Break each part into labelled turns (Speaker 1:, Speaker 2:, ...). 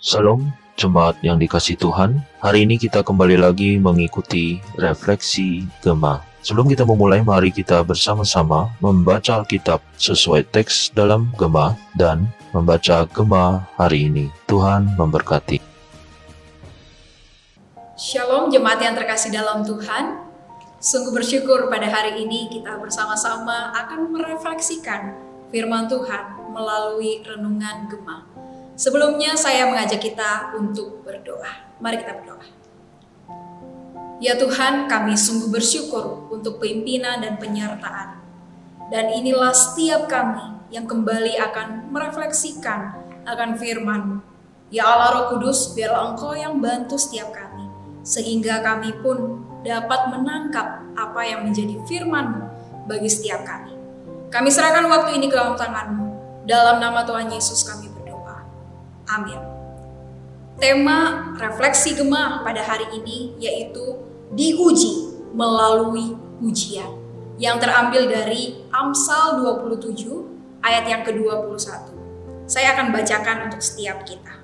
Speaker 1: Salam jemaat yang dikasih Tuhan. Hari ini kita kembali lagi mengikuti refleksi Gema. Sebelum kita memulai, mari kita bersama-sama membaca Alkitab sesuai teks dalam Gema dan membaca Gema hari ini. Tuhan memberkati.
Speaker 2: Shalom jemaat yang terkasih dalam Tuhan. Sungguh bersyukur pada hari ini kita bersama-sama akan merefleksikan firman Tuhan melalui renungan Gema. Sebelumnya saya mengajak kita untuk berdoa. Mari kita berdoa. Ya Tuhan, kami sungguh bersyukur untuk pimpinan dan penyertaan. Dan inilah setiap kami yang kembali akan merefleksikan akan firman Ya Allah Roh Kudus, biarlah Engkau yang bantu setiap kami. Sehingga kami pun dapat menangkap apa yang menjadi firman bagi setiap kami. Kami serahkan waktu ini ke dalam tangan-Mu. Dalam nama Tuhan Yesus kami Amin. Tema refleksi gemah pada hari ini yaitu diuji melalui ujian yang terambil dari Amsal 27 ayat yang ke-21. Saya akan bacakan untuk setiap kita.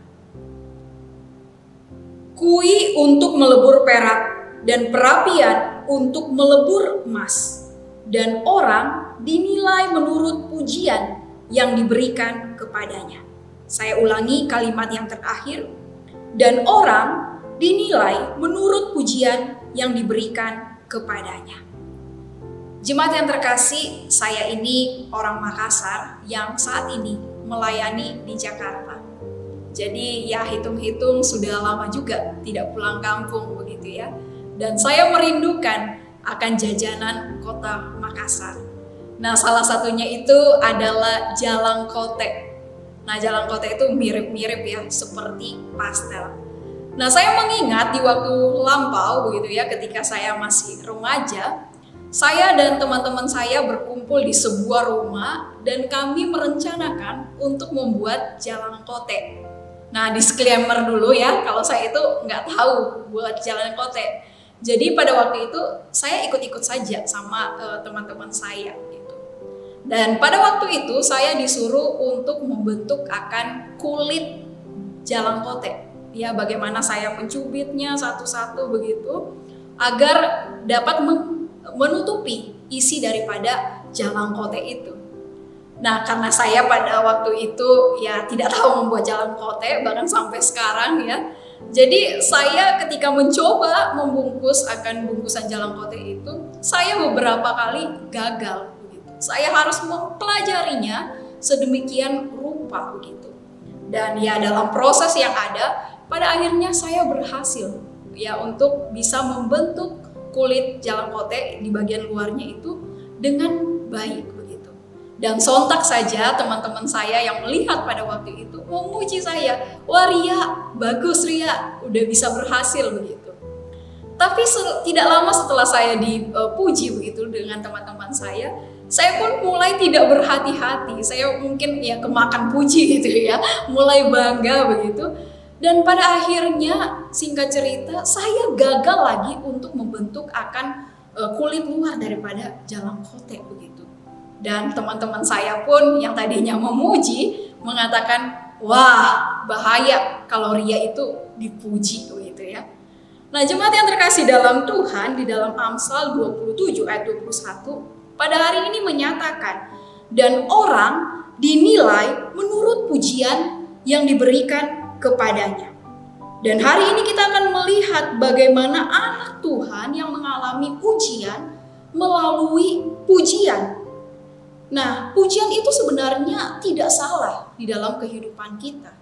Speaker 2: Kui untuk melebur perak dan perapian untuk melebur emas dan orang dinilai menurut pujian yang diberikan kepadanya. Saya ulangi kalimat yang terakhir. Dan orang dinilai menurut pujian yang diberikan kepadanya. Jemaat yang terkasih, saya ini orang Makassar yang saat ini melayani di Jakarta. Jadi ya hitung-hitung sudah lama juga tidak pulang kampung begitu ya. Dan saya merindukan akan jajanan kota Makassar. Nah salah satunya itu adalah Jalan Kotek Nah, jalan kota itu mirip-mirip ya, seperti pastel. Nah, saya mengingat di waktu lampau begitu ya, ketika saya masih remaja, saya dan teman-teman saya berkumpul di sebuah rumah dan kami merencanakan untuk membuat jalan kote. Nah, disclaimer dulu ya, kalau saya itu nggak tahu buat jalan kote. Jadi pada waktu itu saya ikut-ikut saja sama uh, teman-teman saya. Dan pada waktu itu saya disuruh untuk membentuk akan kulit jalan kote. Ya, bagaimana saya mencubitnya satu-satu begitu agar dapat menutupi isi daripada jalan kote itu. Nah, karena saya pada waktu itu ya tidak tahu membuat jalan kote bahkan sampai sekarang ya. Jadi saya ketika mencoba membungkus akan bungkusan jalan kote itu, saya beberapa kali gagal saya harus mempelajarinya sedemikian rupa begitu. Dan ya dalam proses yang ada, pada akhirnya saya berhasil ya untuk bisa membentuk kulit jalan kote di bagian luarnya itu dengan baik begitu. Dan sontak saja teman-teman saya yang melihat pada waktu itu memuji saya, wah Ria, bagus Ria, udah bisa berhasil begitu. Tapi tidak lama setelah saya dipuji begitu dengan teman-teman saya, saya pun mulai tidak berhati-hati. Saya mungkin ya kemakan puji gitu ya, mulai bangga begitu. Dan pada akhirnya singkat cerita saya gagal lagi untuk membentuk akan uh, kulit luar daripada jalan kote begitu. Dan teman-teman saya pun yang tadinya memuji mengatakan, wah bahaya kalau ria itu dipuji gitu ya. Nah jemaat yang terkasih dalam Tuhan di dalam Amsal 27 ayat 21 pada hari ini menyatakan dan orang dinilai menurut pujian yang diberikan kepadanya. Dan hari ini kita akan melihat bagaimana anak Tuhan yang mengalami ujian melalui pujian. Nah, pujian itu sebenarnya tidak salah di dalam kehidupan kita.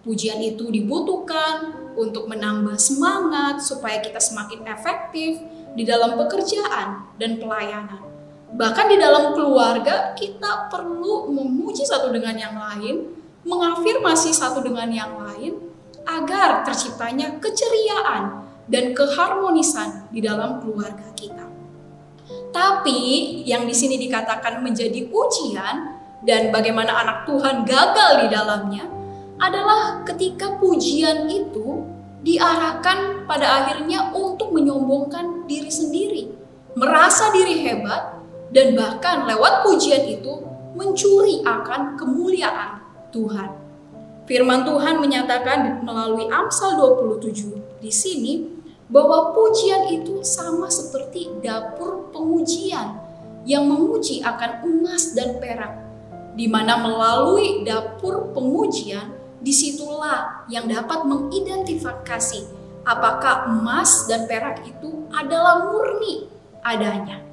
Speaker 2: Pujian itu dibutuhkan untuk menambah semangat supaya kita semakin efektif di dalam pekerjaan dan pelayanan. Bahkan di dalam keluarga kita perlu memuji satu dengan yang lain, mengafirmasi satu dengan yang lain agar terciptanya keceriaan dan keharmonisan di dalam keluarga kita. Tapi yang di sini dikatakan menjadi ujian dan bagaimana anak Tuhan gagal di dalamnya adalah ketika pujian itu diarahkan pada akhirnya untuk menyombongkan diri sendiri, merasa diri hebat dan bahkan lewat pujian itu mencuri akan kemuliaan Tuhan. Firman Tuhan menyatakan melalui Amsal 27 di sini bahwa pujian itu sama seperti dapur pengujian yang menguji akan emas dan perak di mana melalui dapur pengujian di situlah yang dapat mengidentifikasi apakah emas dan perak itu adalah murni adanya.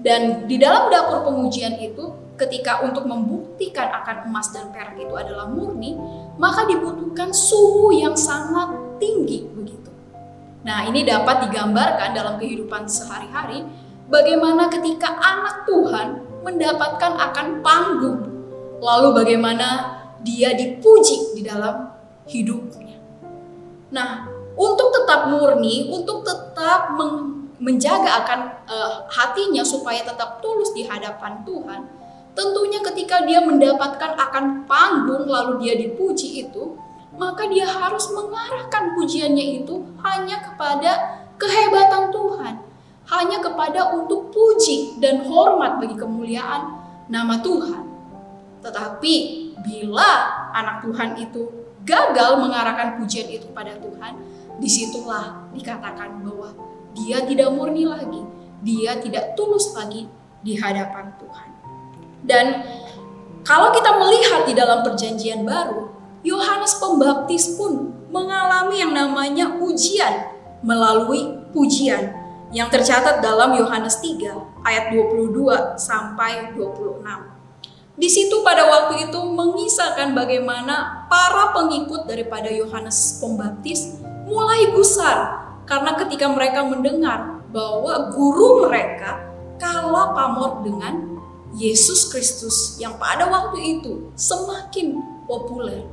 Speaker 2: Dan di dalam dapur pengujian itu ketika untuk membuktikan akan emas dan perak itu adalah murni, maka dibutuhkan suhu yang sangat tinggi begitu. Nah, ini dapat digambarkan dalam kehidupan sehari-hari bagaimana ketika anak Tuhan mendapatkan akan panggung, lalu bagaimana dia dipuji di dalam hidupnya. Nah, untuk tetap murni, untuk tetap menjaga akan uh, hatinya supaya tetap tulus di hadapan Tuhan, Tentunya ketika dia mendapatkan akan panggung lalu dia dipuji itu, maka dia harus mengarahkan pujiannya itu hanya kepada kehebatan Tuhan, hanya kepada untuk puji dan hormat bagi kemuliaan nama Tuhan. Tetapi bila anak Tuhan itu gagal mengarahkan pujian itu pada Tuhan, di situlah dikatakan bahwa dia tidak murni lagi, dia tidak tulus lagi di hadapan Tuhan. Dan kalau kita melihat di dalam perjanjian baru, Yohanes Pembaptis pun mengalami yang namanya ujian melalui pujian yang tercatat dalam Yohanes 3 ayat 22 sampai 26. Di situ pada waktu itu mengisahkan bagaimana para pengikut daripada Yohanes Pembaptis mulai gusar karena ketika mereka mendengar bahwa guru mereka kalah pamor dengan Yesus Kristus yang pada waktu itu semakin populer.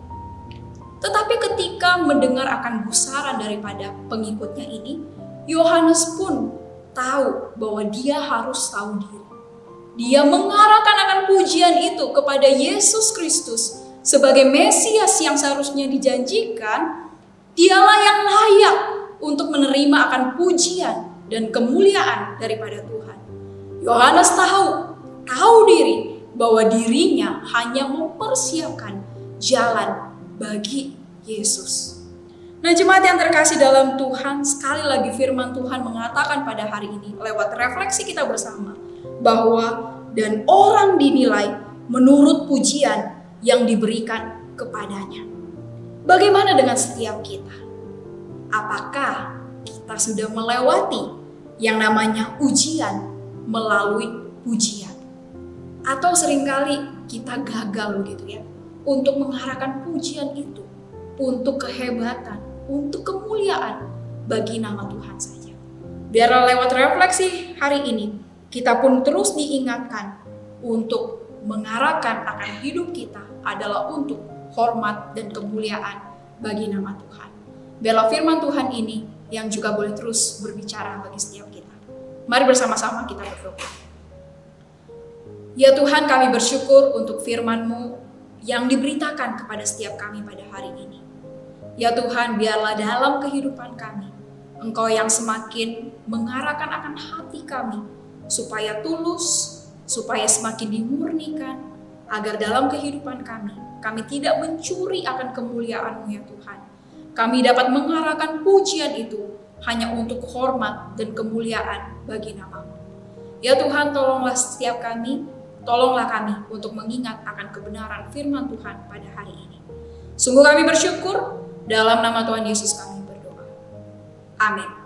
Speaker 2: Tetapi ketika mendengar akan gusaran daripada pengikutnya ini, Yohanes pun tahu bahwa dia harus tahu diri. Dia mengarahkan akan pujian itu kepada Yesus Kristus sebagai Mesias yang seharusnya dijanjikan, dialah yang layak untuk menerima akan pujian dan kemuliaan daripada Tuhan. Yohanes tahu tahu diri bahwa dirinya hanya mempersiapkan jalan bagi Yesus. Nah jemaat yang terkasih dalam Tuhan, sekali lagi firman Tuhan mengatakan pada hari ini lewat refleksi kita bersama bahwa dan orang dinilai menurut pujian yang diberikan kepadanya. Bagaimana dengan setiap kita? Apakah kita sudah melewati yang namanya ujian melalui pujian? Atau sering kali kita gagal gitu ya untuk mengarahkan pujian itu untuk kehebatan, untuk kemuliaan bagi nama Tuhan saja. Biar lewat refleksi hari ini, kita pun terus diingatkan untuk mengarahkan akan hidup kita adalah untuk hormat dan kemuliaan bagi nama Tuhan. Biarlah firman Tuhan ini yang juga boleh terus berbicara bagi setiap kita. Mari bersama-sama kita berdoa. Ya Tuhan kami bersyukur untuk firman-Mu yang diberitakan kepada setiap kami pada hari ini. Ya Tuhan biarlah dalam kehidupan kami Engkau yang semakin mengarahkan akan hati kami supaya tulus, supaya semakin dimurnikan, agar dalam kehidupan kami, kami tidak mencuri akan kemuliaan-Mu ya Tuhan. Kami dapat mengarahkan pujian itu hanya untuk hormat dan kemuliaan bagi namamu. Ya Tuhan tolonglah setiap kami Tolonglah kami untuk mengingat akan kebenaran firman Tuhan pada hari ini. Sungguh kami bersyukur dalam nama Tuhan Yesus kami berdoa. Amin.